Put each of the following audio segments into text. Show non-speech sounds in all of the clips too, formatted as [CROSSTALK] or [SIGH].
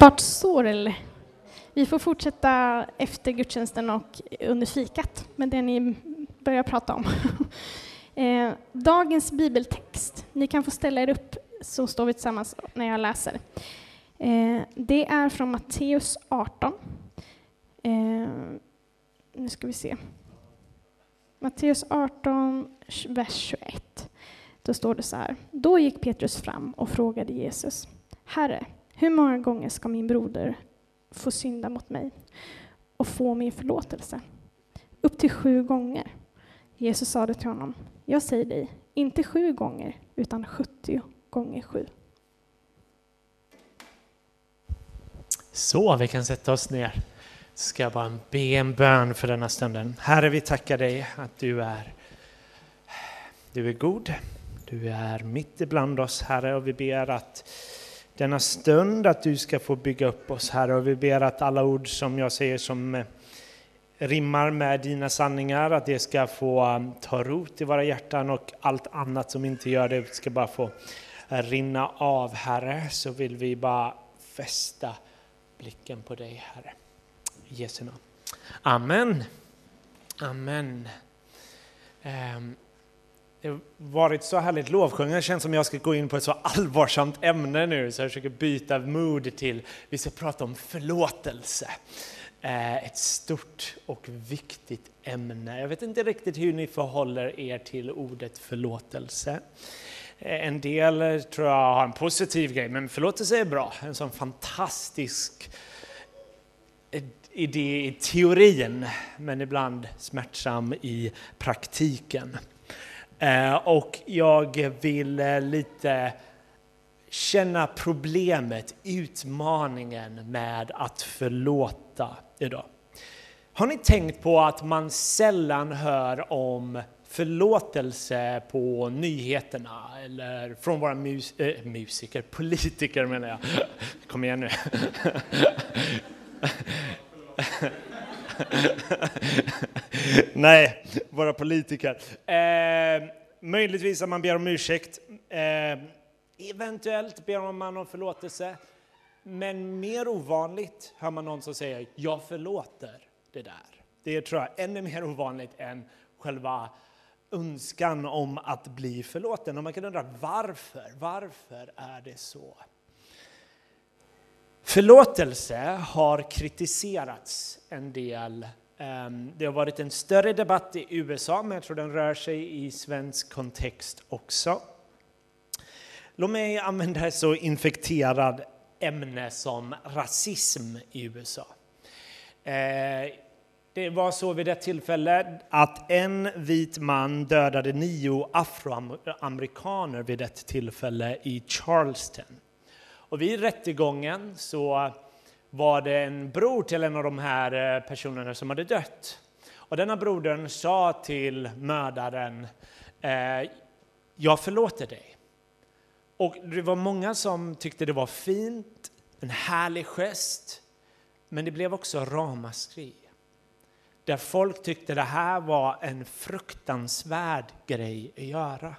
bart sår eller? Vi får fortsätta efter gudstjänsten och under fikat med det ni börjar prata om. [LAUGHS] Eh, dagens bibeltext, ni kan få ställa er upp så står vi tillsammans när jag läser. Eh, det är från Matteus 18. Eh, nu ska vi se. Matteus 18, vers 21. Då står det så här. Då gick Petrus fram och frågade Jesus. Herre, hur många gånger ska min broder få synda mot mig och få min förlåtelse? Upp till sju gånger. Jesus sade till honom. Jag säger dig, inte sju gånger, utan 70 gånger sju. Så, vi kan sätta oss ner. Ska jag bara be en bön för denna stunden. Herre, vi tackar dig att du är, du är god. Du är mitt ibland oss, Herre, och vi ber att denna stund att du ska få bygga upp oss, Herre, och vi ber att alla ord som jag säger som eh, rimmar med dina sanningar, att det ska få um, ta rot i våra hjärtan och allt annat som inte gör det ska bara få eh, rinna av, Herre, så vill vi bara fästa blicken på dig, Herre. I Jesu namn. Amen. Amen. Um, det har varit så härligt lovsjungande. Det känns som jag ska gå in på ett så allvarsamt ämne nu, så jag försöker byta mood till, vi ska prata om förlåtelse. Eh, ett stort och viktigt ämne. Jag vet inte riktigt hur ni förhåller er till ordet förlåtelse. Eh, en del eh, tror jag har en positiv grej, men förlåtelse är bra. En sån fantastisk idé i teorin, men ibland smärtsam i praktiken. Eh, och jag vill eh, lite känna problemet, utmaningen med att förlåta idag. Har ni tänkt på att man sällan hör om förlåtelse på nyheterna eller från våra mus äh, musiker, politiker menar jag. Kom igen nu. [LAUGHS] Nej, våra politiker. Eh, möjligtvis att man ber om ursäkt. Eh, eventuellt ber man om förlåtelse. Men mer ovanligt hör man någon som säger jag förlåter det där. Det tror jag ännu mer ovanligt än själva önskan om att bli förlåten. Och man kan undra varför? Varför är det så? Förlåtelse har kritiserats en del. Ehm, det har varit en större debatt i USA, men jag tror den rör sig i svensk kontext också. Låt mig använda ett så infekterat ämne som rasism i USA. Ehm, det var så vid ett tillfälle att en vit man dödade nio afroamerikaner vid ett tillfälle i Charleston. Och vid rättegången så var det en bror till en av de här eh, personerna som hade dött. Och denna brodern sa till mördaren, eh, jag förlåter dig. Och det var många som tyckte det var fint, en härlig gest, men det blev också ramaskri. Där folk tyckte det här var en fruktansvärd grej att göra.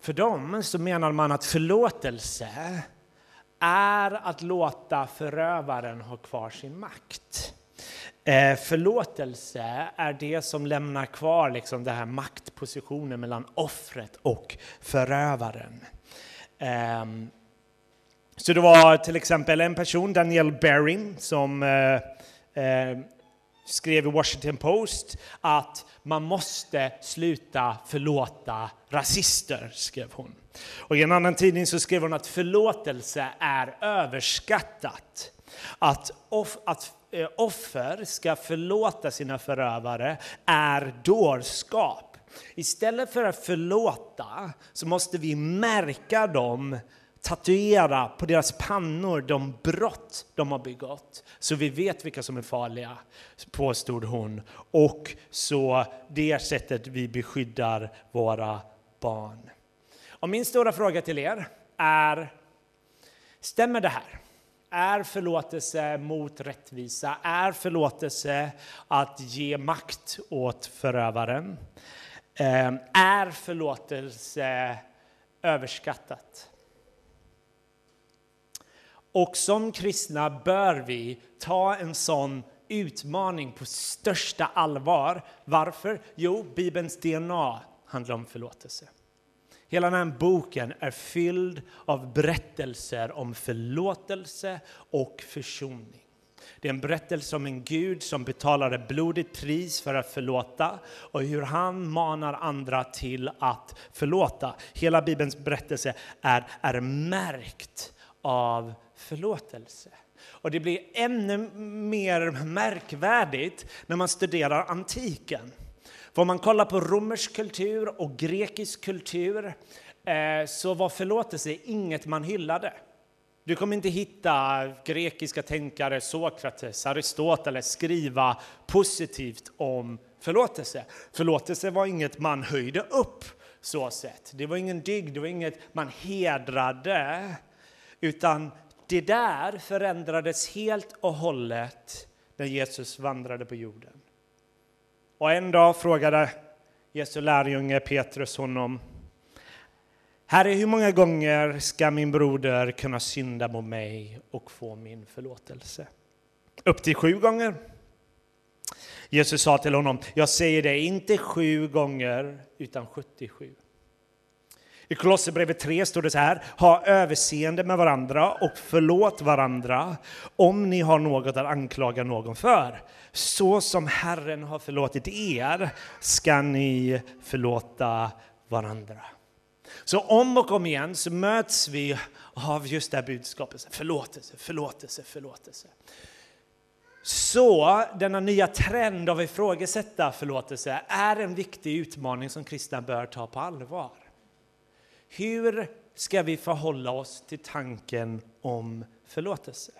För dem så menar man att förlåtelse är att låta förövaren ha kvar sin makt. Eh, förlåtelse är det som lämnar kvar liksom den här maktpositionen mellan offret och förövaren. Ehm, så det var till exempel en person, Daniel Berry, som eh, eh, skrev i Washington Post att man måste sluta förlåta rasister, skrev hon. Och i en annan tidning så skrev hon att förlåtelse är överskattat. Att, off, att eh, offer ska förlåta sina förövare är dårskap. Istället för att förlåta så måste vi märka dem, tatuera på deras pannor de brott de har begått. Så vi vet vilka som är farliga, påstod hon. Och så det sättet vi beskyddar våra barn. Och min stora fråga till er är, stämmer det här? Är förlåtelse mot rättvisa? Är förlåtelse att ge makt åt förövaren? Eh, är förlåtelse överskattat? Och som kristna bör vi ta en sån utmaning på största allvar. Varför? Jo, Bibelns DNA handlar om förlåtelse. Hela den här boken är fylld av berättelser om förlåtelse och försoning. Det är en berättelse om en Gud som betalar ett blodigt pris för att förlåta och hur han manar andra till att förlåta. Hela Bibelns berättelse är, är märkt av förlåtelse. Och det blir ännu mer märkvärdigt när man studerar antiken. För om man kollar på romersk kultur och grekisk kultur eh, så var förlåtelse inget man hyllade. Du kommer inte hitta grekiska tänkare, Sokrates, Aristoteles skriva positivt om förlåtelse. Förlåtelse var inget man höjde upp så sett. Det var ingen dygd, det var inget man hedrade. Utan det där förändrades helt och hållet när Jesus vandrade på jorden. Och en dag frågade Jesu lärjunge Petrus honom Herre, hur många gånger ska min broder kunna synda mot mig och få min förlåtelse? Upp till sju gånger. Jesus sa till honom, jag säger det inte sju gånger utan 77. I Kolosserbrevet 3 står det så här, ha överseende med varandra och förlåt varandra om ni har något att anklaga någon för. Så som Herren har förlåtit er ska ni förlåta varandra. Så om och om igen så möts vi av just det här budskapet, förlåtelse, förlåtelse, förlåtelse. Så denna nya trend av att ifrågasätta förlåtelse är en viktig utmaning som kristna bör ta på allvar. Hur ska vi förhålla oss till tanken om förlåtelse?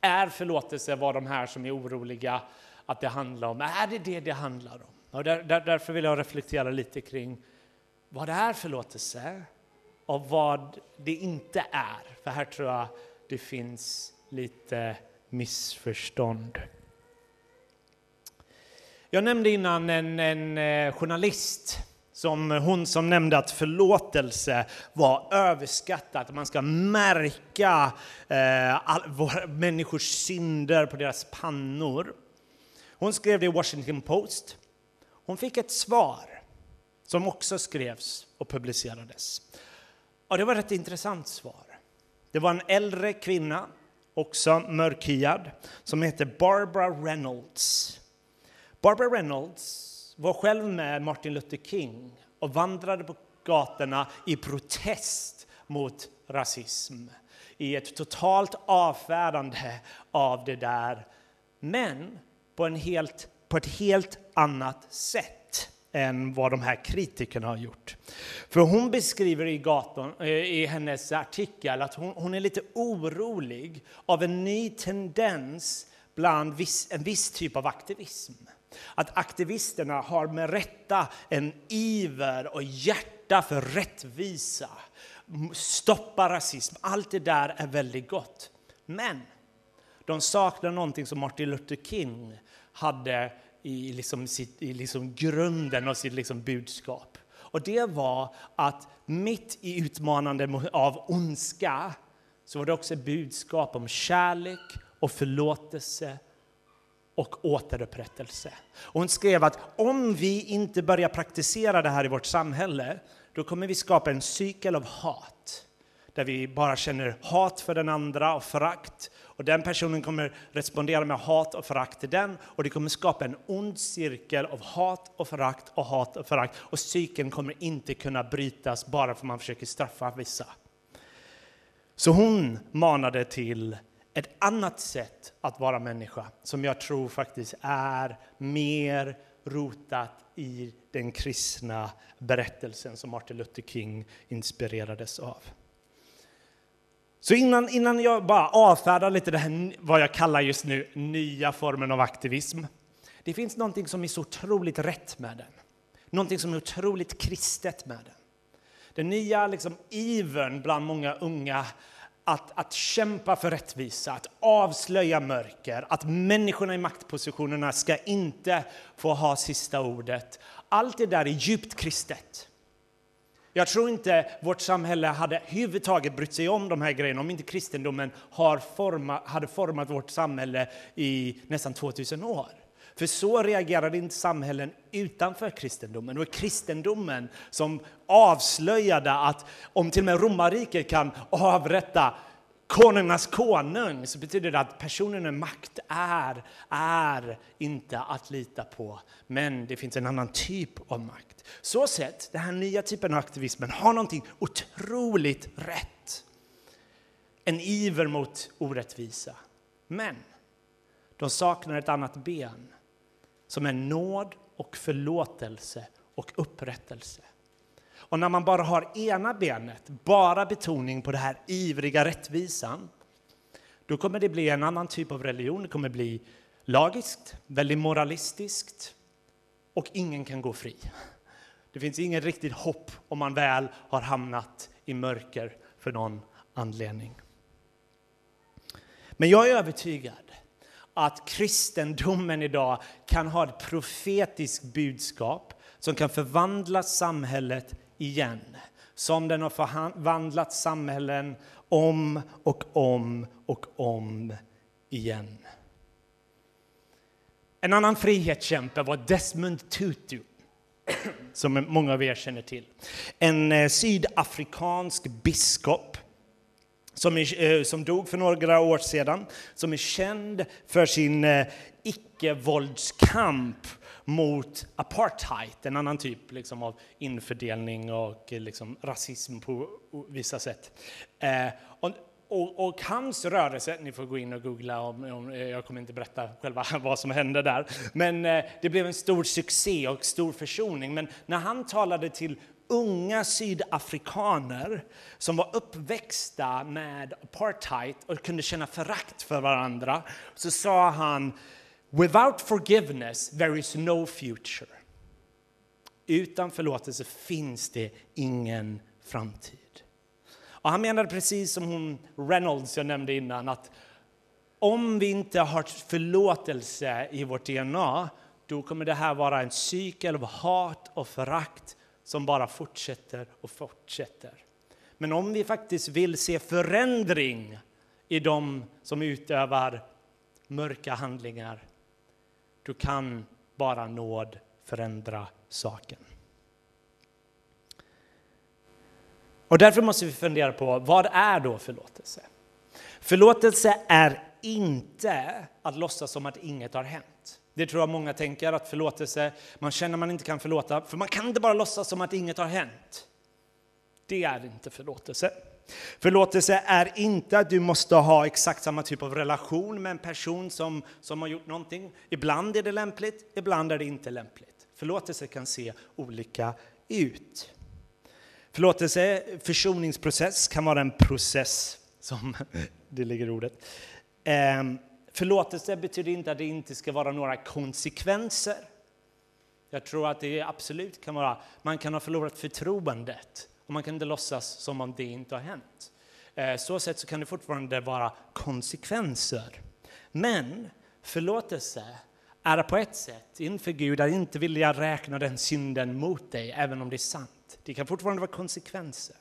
Är förlåtelse vad de här som är oroliga att det handlar om? Är det det det handlar om? Och där, där, därför vill jag reflektera lite kring vad det är förlåtelse och vad det inte är. För här tror jag det finns lite missförstånd. Jag nämnde innan en, en eh, journalist som hon som nämnde att förlåtelse var överskattat. Man ska märka eh, all, våra, människors synder på deras pannor. Hon skrev det i Washington Post. Hon fick ett svar som också skrevs och publicerades. Och det var ett intressant svar. Det var en äldre kvinna, också mörkhyad, som heter Barbara Reynolds. Barbara Reynolds var själv med Martin Luther King och vandrade på gatorna i protest mot rasism. I ett totalt avfärdande av det där, men på, en helt, på ett helt annat sätt än vad de här kritikerna har gjort. För hon beskriver i, gaton, eh, i hennes artikel att hon, hon är lite orolig av en ny tendens bland viss, en viss typ av aktivism. Att aktivisterna har med rätta en iver och hjärta för rättvisa, stoppa rasism. Allt det där är väldigt gott. Men de saknar någonting som Martin Luther King hade i, liksom sitt, i liksom grunden av sitt liksom budskap. Och det var att mitt i utmanande av ondska så var det också ett budskap om kärlek och förlåtelse och återupprättelse. Och hon skrev att om vi inte börjar praktisera det här i vårt samhälle, då kommer vi skapa en cykel av hat. Där vi bara känner hat för den andra och förakt. Och den personen kommer respondera med hat och förakt till den. Och det kommer skapa en ond cirkel av hat och förakt och hat och förakt. Och cykeln kommer inte kunna brytas bara för att man försöker straffa vissa. Så hon manade till ett annat sätt att vara människa som jag tror faktiskt är mer rotat i den kristna berättelsen som Martin Luther King inspirerades av. Så innan, innan jag bara avfärdar lite det här, vad jag kallar just nu nya formen av aktivism. Det finns någonting som är så otroligt rätt med den. Någonting som är otroligt kristet med den. Den nya liksom, ivern bland många unga att, att kämpa för rättvisa, att avslöja mörker, att människorna i maktpositionerna ska inte få ha sista ordet. Allt det där är djupt kristet. Jag tror inte vårt samhälle hade överhuvudtaget brytt sig om de här grejerna om inte kristendomen har forma, hade format vårt samhälle i nästan 2000 år. För så reagerade inte samhällen utanför kristendomen. Det var kristendomen som avslöjade att om till och med romarriket kan avrätta konungarnas konung så betyder det att personen med makt är, är inte att lita på. Men det finns en annan typ av makt. Så sett, den här nya typen av aktivismen har någonting otroligt rätt. En iver mot orättvisa. Men de saknar ett annat ben som är nåd och förlåtelse och upprättelse. Och när man bara har ena benet, bara betoning på den här ivriga rättvisan, då kommer det bli en annan typ av religion. Det kommer bli lagiskt, väldigt moralistiskt och ingen kan gå fri. Det finns inget riktigt hopp om man väl har hamnat i mörker för någon anledning. Men jag är övertygad att kristendomen idag kan ha ett profetiskt budskap som kan förvandla samhället igen. Som den har förvandlat samhällen om och om och om igen. En annan frihetskämpe var Desmond Tutu, som många av er känner till. En eh, sydafrikansk biskop som, är, eh, som dog för några år sedan, som är känd för sin eh, icke-våldskamp mot apartheid, en annan typ liksom, av infördelning och eh, liksom, rasism på vissa sätt. Eh, och, och, och, hans rörelse, ni får gå in och googla, om, om, jag kommer inte berätta själva [LAUGHS] vad som hände där, men eh, det blev en stor succé och stor försoning. Men när han talade till unga sydafrikaner som var uppväxta med apartheid och kunde känna förakt för varandra, så sa han Without forgiveness there is no future. Utan förlåtelse finns det ingen framtid. Och han menade precis som hon Reynolds jag nämnde innan att om vi inte har förlåtelse i vårt DNA då kommer det här vara en cykel av hat och förakt som bara fortsätter och fortsätter. Men om vi faktiskt vill se förändring i de som utövar mörka handlingar då kan bara nåd förändra saken. Och därför måste vi fundera på vad är då förlåtelse? Förlåtelse är inte att låtsas som att inget har hänt. Det tror jag många tänker, att förlåtelse, man känner man inte kan förlåta, för man kan inte bara låtsas som att inget har hänt. Det är inte förlåtelse. Förlåtelse är inte att du måste ha exakt samma typ av relation med en person som, som har gjort någonting. Ibland är det lämpligt, ibland är det inte lämpligt. Förlåtelse kan se olika ut. Förlåtelse, försoningsprocess, kan vara en process, som [LAUGHS] det ligger i ordet. Ehm, förlåtelse betyder inte att det inte ska vara några konsekvenser. Jag tror att det absolut kan vara, man kan ha förlorat förtroendet och man kan inte låtsas som om det inte har hänt. Eh, så sätt så kan det fortfarande vara konsekvenser. Men förlåtelse är på ett sätt inför Gud att inte vilja räkna den synden mot dig, även om det är sant. Det kan fortfarande vara konsekvenser.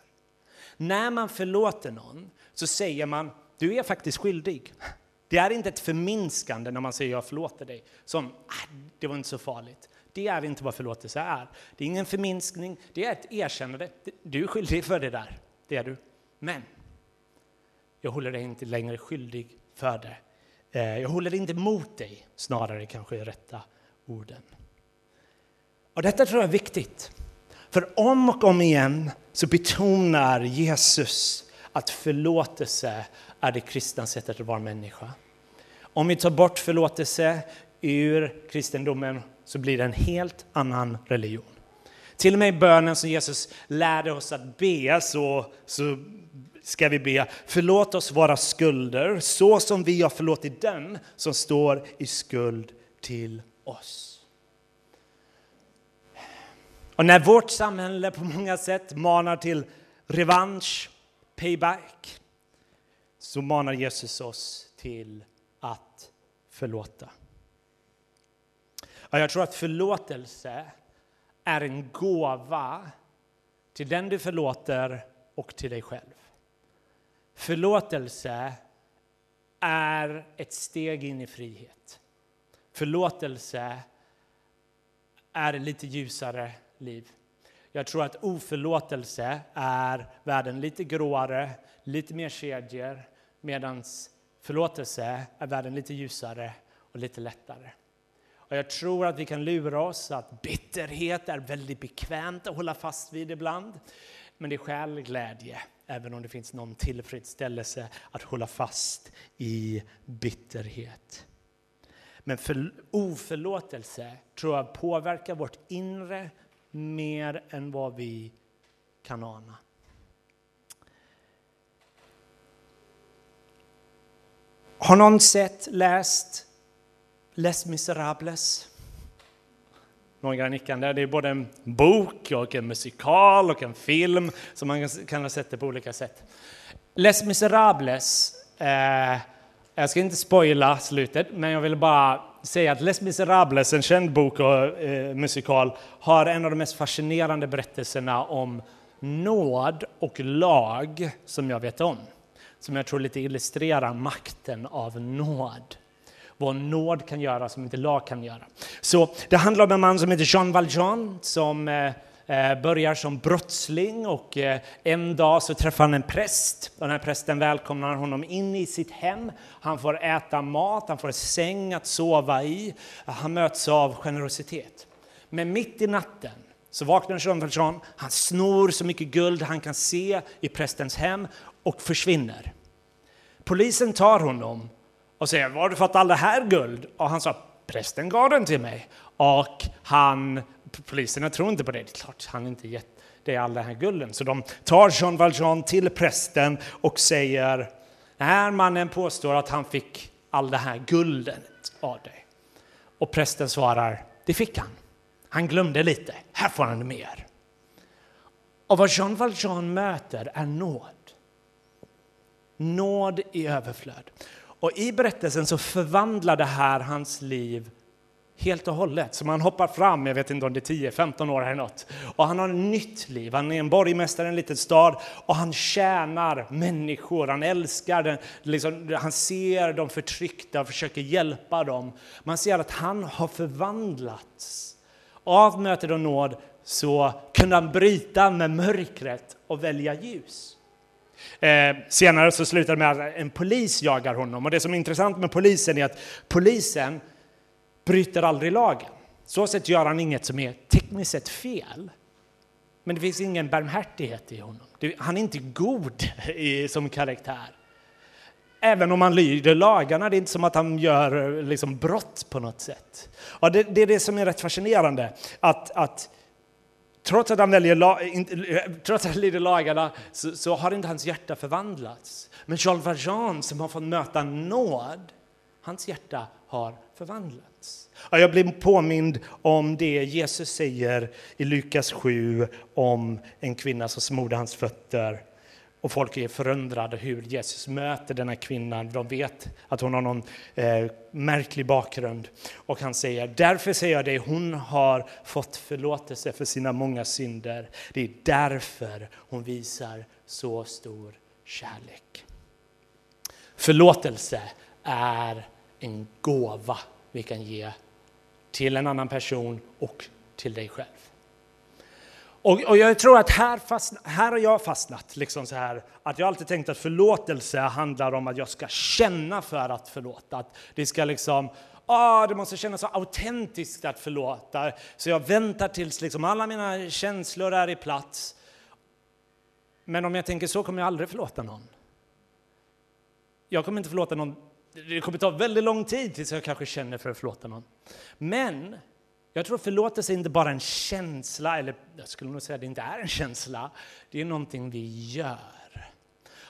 När man förlåter någon så säger man, du är faktiskt skyldig. Det är inte ett förminskande när man säger jag förlåter dig, som ah, det var inte så farligt. Det är inte vad förlåtelse är. Det är ingen förminskning, det är ett erkännande. Du är skyldig för det där, det är du. Men jag håller dig inte längre skyldig för det. Eh, jag håller inte mot dig, snarare kanske är rätta orden. Och detta tror jag är viktigt. För om och om igen så betonar Jesus att förlåtelse är det kristna sättet att vara människa. Om vi tar bort förlåtelse ur kristendomen så blir det en helt annan religion. Till och med i bönen som Jesus lärde oss att be så, så ska vi be förlåt oss våra skulder så som vi har förlåtit den som står i skuld till oss. Och när vårt samhälle på många sätt manar till revansch, payback, så manar Jesus oss till att förlåta. jag tror att förlåtelse är en gåva till den du förlåter och till dig själv. Förlåtelse är ett steg in i frihet. Förlåtelse är ett lite ljusare liv. Jag tror att oförlåtelse är världen lite gråare, lite mer kedjor, medan förlåtelse är världen lite ljusare och lite lättare. Och jag tror att vi kan lura oss att bitterhet är väldigt bekvämt att hålla fast vid ibland. Men det är skäl glädje, även om det finns någon tillfredsställelse att hålla fast i bitterhet. Men för, oförlåtelse tror jag påverkar vårt inre mer än vad vi kan ana. Har någon sett, läst Les Miserables? Några nickande. Det är både en bok och en musikal och en film som man kan ha sett det på olika sätt. Les Miserables, eh, jag ska inte spoila slutet, men jag vill bara säga att Les Miserables, en känd bok och eh, musikal, har en av de mest fascinerande berättelserna om nåd och lag som jag vet om. Som jag tror lite illustrerar makten av nåd. Vad nåd kan göra som inte lag kan göra. Så det handlar om en man som heter Jean Valjean som eh, eh börjar som brottsling och eh, en dag så träffar han en präst. Den här prästen välkomnar honom in i sitt hem. Han får äta mat, han får en säng att sova i. Han möts av generositet. Men mitt i natten så vaknar Jean Valjean, han snor så mycket guld han kan se i prästens hem och försvinner. Polisen tar honom och säger, var har du fått all det här guld? Och han sa, prästen gav den till mig. Och han poliserna tror inte på det. Det är klart han inte gett det all den här gulden. Så de tar Jean Valjean till prästen och säger den här mannen påstår att han fick all det här guldet av dig. Och prästen svarar, det fick han. Han glömde lite, här får han mer. Och vad Jean Valjean möter är nåd. Nåd i överflöd. Och i berättelsen så förvandlar det här hans liv helt och hållet. Så man hoppar fram, jag vet inte om det är 10-15 år eller något. Och han har ett nytt liv. Han är en borgmästare i en liten stad och han tjänar människor. Han älskar den, liksom, han ser de förtryckta och försöker hjälpa dem. Man ser att han har förvandlats. Av mötet och nåd så kunde han bryta med mörkret och välja ljus. Eh, senare så slutar det med att en polis jagar honom. Och det som är intressant med polisen är att polisen bryter aldrig lagen. Så sett gör han inget som är tekniskt sett fel. Men det finns ingen barmhärtighet i honom. Han är inte god som karaktär. Även om han lyder lagarna, det är inte som att han gör eh, liksom brott på något sätt. Och det, det är det som är rätt fascinerande, att, att trots att han väljer, trots att han lyder lagarna så, så, har inte hans hjärta förvandlats. Men Charles Valjean som har fått möta nåd, hans hjärta har förvandlats. Jag blir påmind om det Jesus säger i Lukas 7 om en kvinna som smorde hans fötter. Och folk är förundrade hur Jesus möter denna kvinna, kvinnan. De vet att hon har någon eh, märklig bakgrund. Och han säger, därför säger jag dig, hon har fått förlåtelse för sina många synder. Det är därför hon visar så stor kärlek. Förlåtelse är en gåva vi kan ge till en annan person och till dig själv. Och, och jag tror att här, fastna, här har jag fastnat, liksom så här, att jag alltid tänkt att förlåtelse handlar om att jag ska känna för att förlåta. Att det ska liksom, ah, det måste kännas så autentiskt att förlåta. Så jag väntar tills liksom alla mina känslor är i plats. Men om jag tänker så kommer jag aldrig förlåta någon. Jag kommer inte förlåta någon det kommer ta väldigt lång tid tills jag kanske känner för att förlåta någon. Men jag tror förlåtelse är inte bara en känsla, eller jag skulle nog säga att det inte är en känsla. Det är någonting vi gör.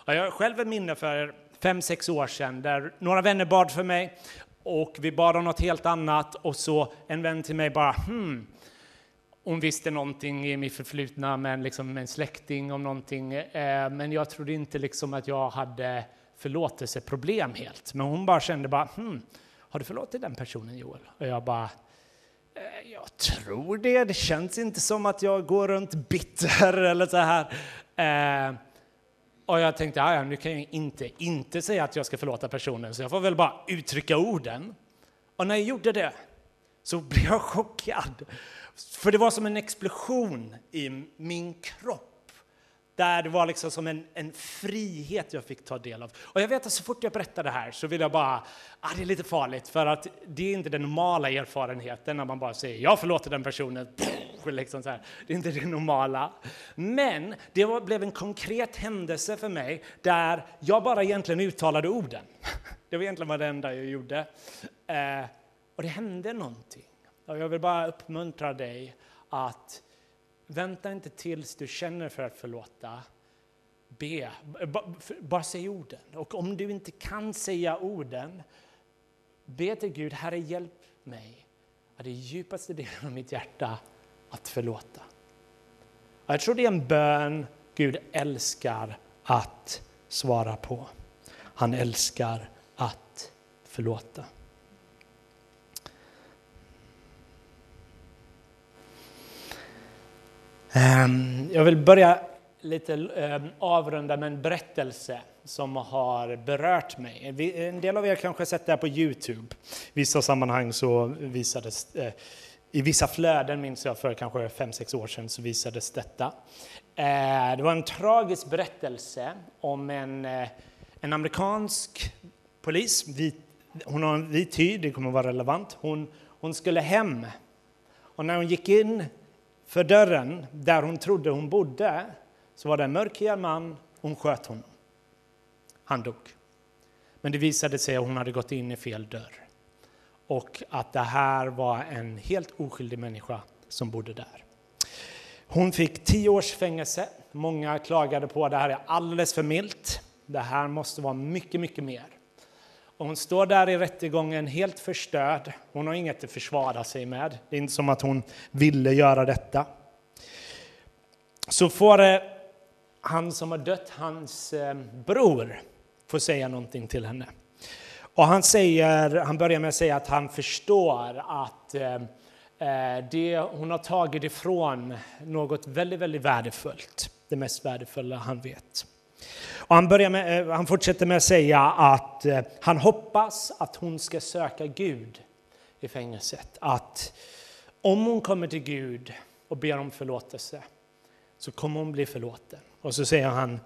Jag har själv ett minne för fem, sex år sedan där några vänner bad för mig och vi bad om något helt annat och så en vän till mig bara hmm, hon visste någonting i mitt förflutna med, liksom, en släkting om någonting, eh, men jag trodde inte liksom att jag hade förlåtelseproblem helt. Men hon bara kände bara, hmm, har du förlåtit den personen Joel? Och jag bara, Eh, jag tror det. Det känns inte som att jag går runt bitter [LAUGHS] eller så här. Eh, och jag tänkte, ah, ja, nu kan jag inte inte säga att jag ska förlåta personen, så jag får väl bara uttrycka orden. Och när jag gjorde det så [LAUGHS] blev jag chockad. För det var som en explosion i min kropp. Där det var liksom som en, en frihet jag fick ta del av. Och jag vet att så fort jag berättar det här så vill jag bara, ah, det är lite farligt för att det är inte den normala erfarenheten när man bara säger jag förlåter den personen. [LAUGHS] Liksom så här. Det är inte det normala. Men det var, blev en konkret händelse för mig där jag bara egentligen uttalade orden. [LAUGHS] Det var egentligen vad det enda jag gjorde. Eh, och det hände någonting. Och jag vill bara uppmuntra dig att Vänta inte tills du känner för att förlåta. Be, bara säg orden. Och om du inte kan säga orden, be till Gud, Herre hjälp mig att i djupaste delen av mitt hjärta att förlåta. Jag tror det är en bön Gud älskar att svara på. Han älskar att förlåta. Ehm, jag vill börja lite ehm, avrunda med en berättelse som har berört mig. En del av er kanske har sett det här på Youtube. I vissa sammanhang så visades eh, i vissa flöden, minns jag för kanske fem sex år sedan, så visades detta. Eh, det var en tragisk berättelse om en, eh, en amerikansk polis. hon har en vit hy, det kommer att vara relevant. Hon, hon skulle hem. Och när hon gick in för dörren där hon trodde hon bodde så var det en mörkhyad man, hon sköt honom. Han dog. Men det visade sig att hon hade gått in i fel dörr och att det här var en helt oskyldig människa som bodde där. Hon fick tio års fängelse. Många klagade på att det här är alldeles för milt. Det här måste vara mycket, mycket mer. Och hon står där i rättegången helt förstörd. Hon har inget att försvara sig med. Det är inte som att hon ville göra detta. Så får eh, han som har dött, hans eh, bror, få säga någonting till henne. Och han, säger, han börjar med att säga att han förstår att eh, eh det hon har tagit ifrån något väldigt, väldigt värdefullt. Det mest värdefulla han vet. Och han, börjar med, eh, han fortsätter med att säga att eh, han hoppas att hon ska söka Gud i fängelset. Att om hon kommer till Gud och ber om förlåtelse så kommer hon bli förlåten. Och så säger han,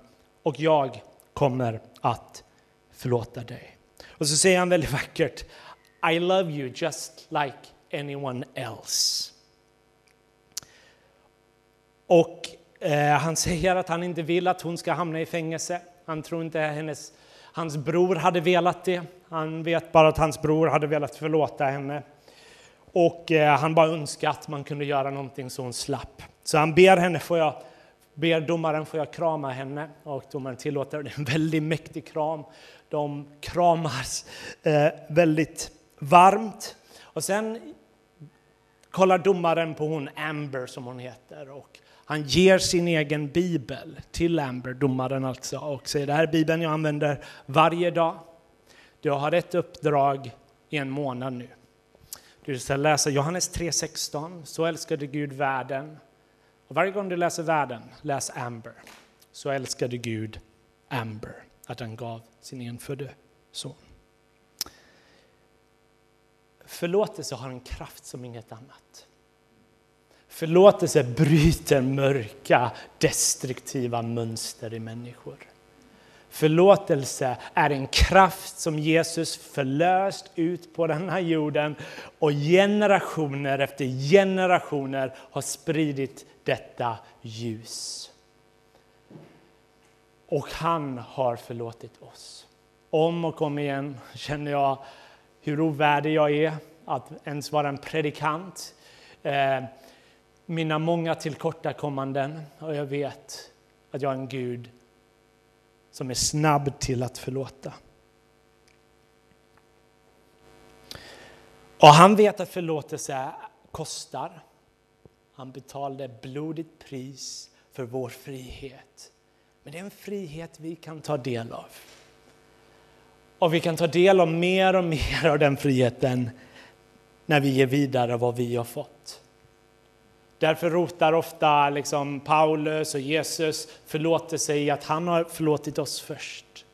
och jag kommer att förlåta dig. Och så säger han väldigt [LAUGHS] vackert, I love you just like anyone else. Och Eh, han säger att han inte vill att hon ska hamna i fängelse. Han tror inte hennes, hans bror hade velat det. Han vet bara att hans bror hade velat förlåta henne. Och eh, han bara önskar att man kunde göra någonting så hon slapp. Så han ber henne, får jag, ber domaren, får jag krama henne? Och domaren tillåter det. är [LAUGHS] en väldigt mäktig kram. De kramas eh, väldigt varmt. Och sen kollar domaren på hon Amber som hon heter och han ger sin egen bibel till Amber, domaren alltså, och säger det här är bibeln jag använder varje dag. Du har ett uppdrag i en månad nu. Du ska läsa Johannes 3.16, så älskade Gud världen. Och varje gång du läser världen, läs Amber. Så älskade Gud Amber, att han gav sin enfödde son. Förlåtelse har en kraft som inget annat. Förlåtelse bryter mörka, destruktiva mönster i människor. Förlåtelse är en kraft som Jesus förlöst ut på den här jorden och generationer efter generationer har spridit detta ljus. Och han har förlåtit oss. Om och om igen känner jag hur ovärdig jag är att ens vara en predikant. Eh, mina många tillkortakommanden och jag vet att jag är en Gud som är snabb till att förlåta. Och han vet att förlåtelse kostar. Han betalade blodigt pris för vår frihet. Men det är en frihet vi kan ta del av. Och vi kan ta del av mer och mer av den friheten när vi ger vidare vad vi har fått. Därför rotar ofta liksom Paulus och Jesus förlåtelse i att han har förlåtit oss först.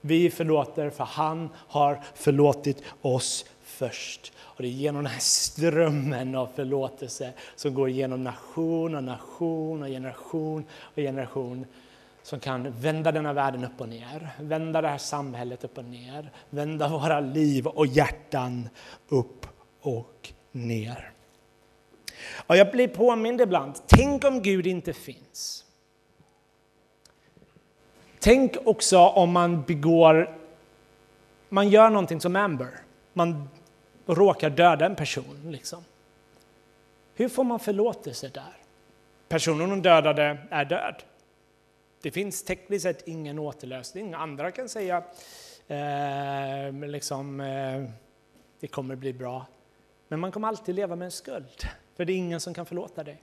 Vi förlåter för han har förlåtit oss först. Och det är genom den här strömmen av förlåtelse som går genom nation och nation och generation och generation som kan vända denna världen upp och ner, vända det här samhället upp och ner, vända våra liv och hjärtan upp och ner. Och jag blir påmind ibland, tänk om Gud inte finns. Tänk också om man begår, man gör någonting som Amber, man råkar döda en person. Liksom. Hur får man förlåtelse där? Personen hon dödade är död. Det finns tekniskt sett ingen återlösning. Andra kan säga eh, liksom, eh, det kommer bli bra. Men man kommer alltid leva med en skuld, för det är ingen som kan förlåta dig.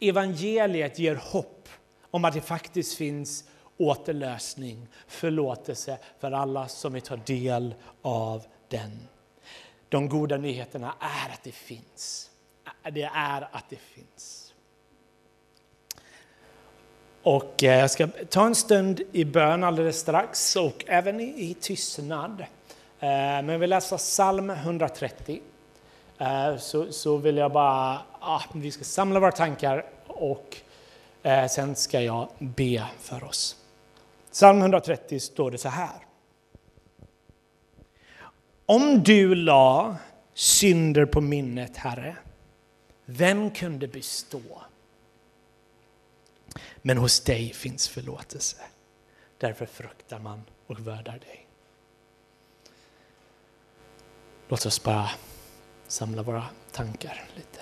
Evangeliet ger hopp om att det faktiskt finns återlösning, förlåtelse för alla som vill ta del av den. De goda nyheterna är att det finns. Det är att det finns. Och eh, jag ska ta en stund i bön alldeles strax och även i, tystnad. Eh, men jag vill läsa psalm 130. Eh, så, så vill jag bara, ah, vi ska samla våra tankar och eh, sen ska jag be för oss. Psalm 130 står det så här. Om du la synder på minnet, Herre, vem kunde bestå? Men hos dig finns förlåtelse. Därför fruktar man och värdar dig. Låt oss bara samla våra tankar lite.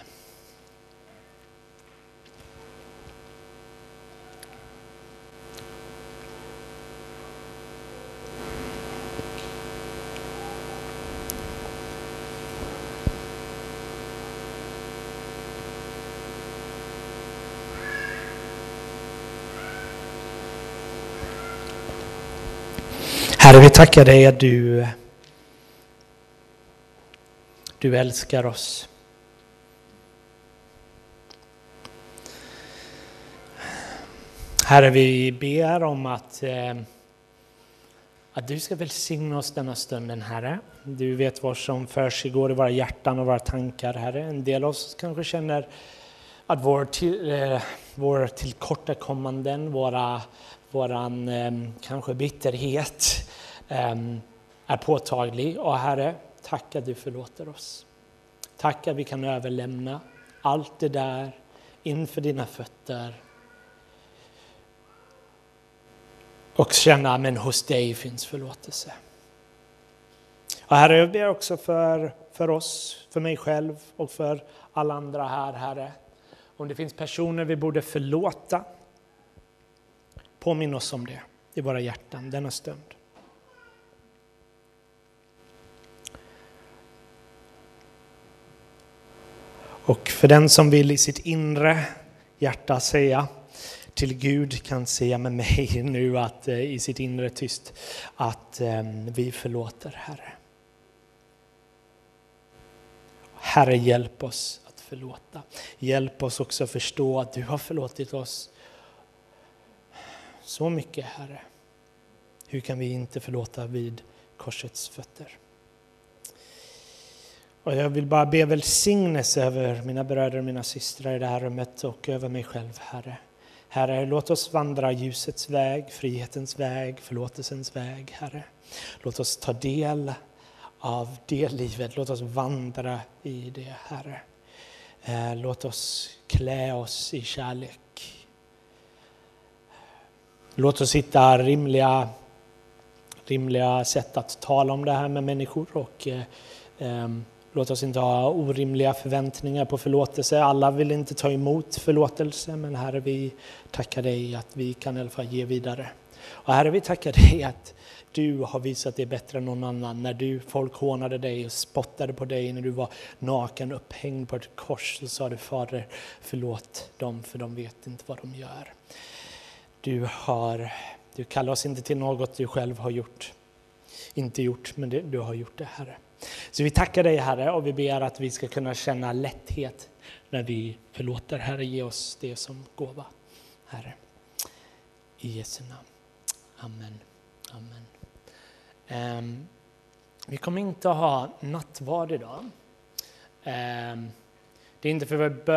Herre, vi tackar dig att du, du älskar oss. Herre, vi ber om att, eh, att du ska välsigna oss denna stunden, Herre. Du vet vad som försiggår i våra hjärtan och våra tankar, Herre. En del av oss kanske känner att vår, till, eh, vår tillkortakommanden, våra, våran eh, kanske bitterhet, eh, är påtaglig. Och Herre, tack att du förlåter oss. Tack att vi kan överlämna allt det där inför dina fötter och känna att hos dig finns förlåtelse. Och herre, jag ber också för, för oss, för mig själv och för alla andra här, Herre. Om det finns personer vi borde förlåta, påminn oss om det i våra hjärtan denna stund. Och för den som vill i sitt inre hjärta säga till Gud kan säga med mig [LAUGHS] nu att eh, i sitt inre tyst att ehm, vi förlåter Herre. Herre hjälp oss att förlåta. Hjälp oss också förstå att du har förlåtit oss så mycket Herre. Hur kan vi inte förlåta vid korsets fötter? Och jag vill bara be välsignelse över mina bröder och mina systrar i det här rummet och över mig själv, Herre. Herre, låt oss vandra ljusets väg, frihetens väg, förlåtelsens väg, Herre. Låt oss ta del av det livet, låt oss vandra i det, Herre. Eh, låt oss klä oss i kärlek. Låt oss hitta rimliga, rimliga sätt att tala om det här med människor och eh, ehm, Låt oss inte ha orimliga förväntningar på förlåtelse. Alla vill inte ta emot förlåtelse, men Herre, vi tackar dig att vi kan i alla fall ge vidare. Och Herre, vi tackar dig att du har visat dig bättre än någon annan. När du, folk hånade dig och spottade på dig när du var naken upphängd på ett kors så sa du Fader, förlåt dem för de vet inte vad de gör. Du, har, du kallar oss inte till något du själv har gjort. inte gjort, men det, du har gjort det, Herre. Så vi tackar dig, Herre, och vi ber att vi ska kunna känna lätthet när vi förlåter. Herre, ge oss det som gåva, Herre. I Jesu namn. Amen. Amen. Um, vi kommer inte att ha nattvard idag. Um, det är inte för vår bön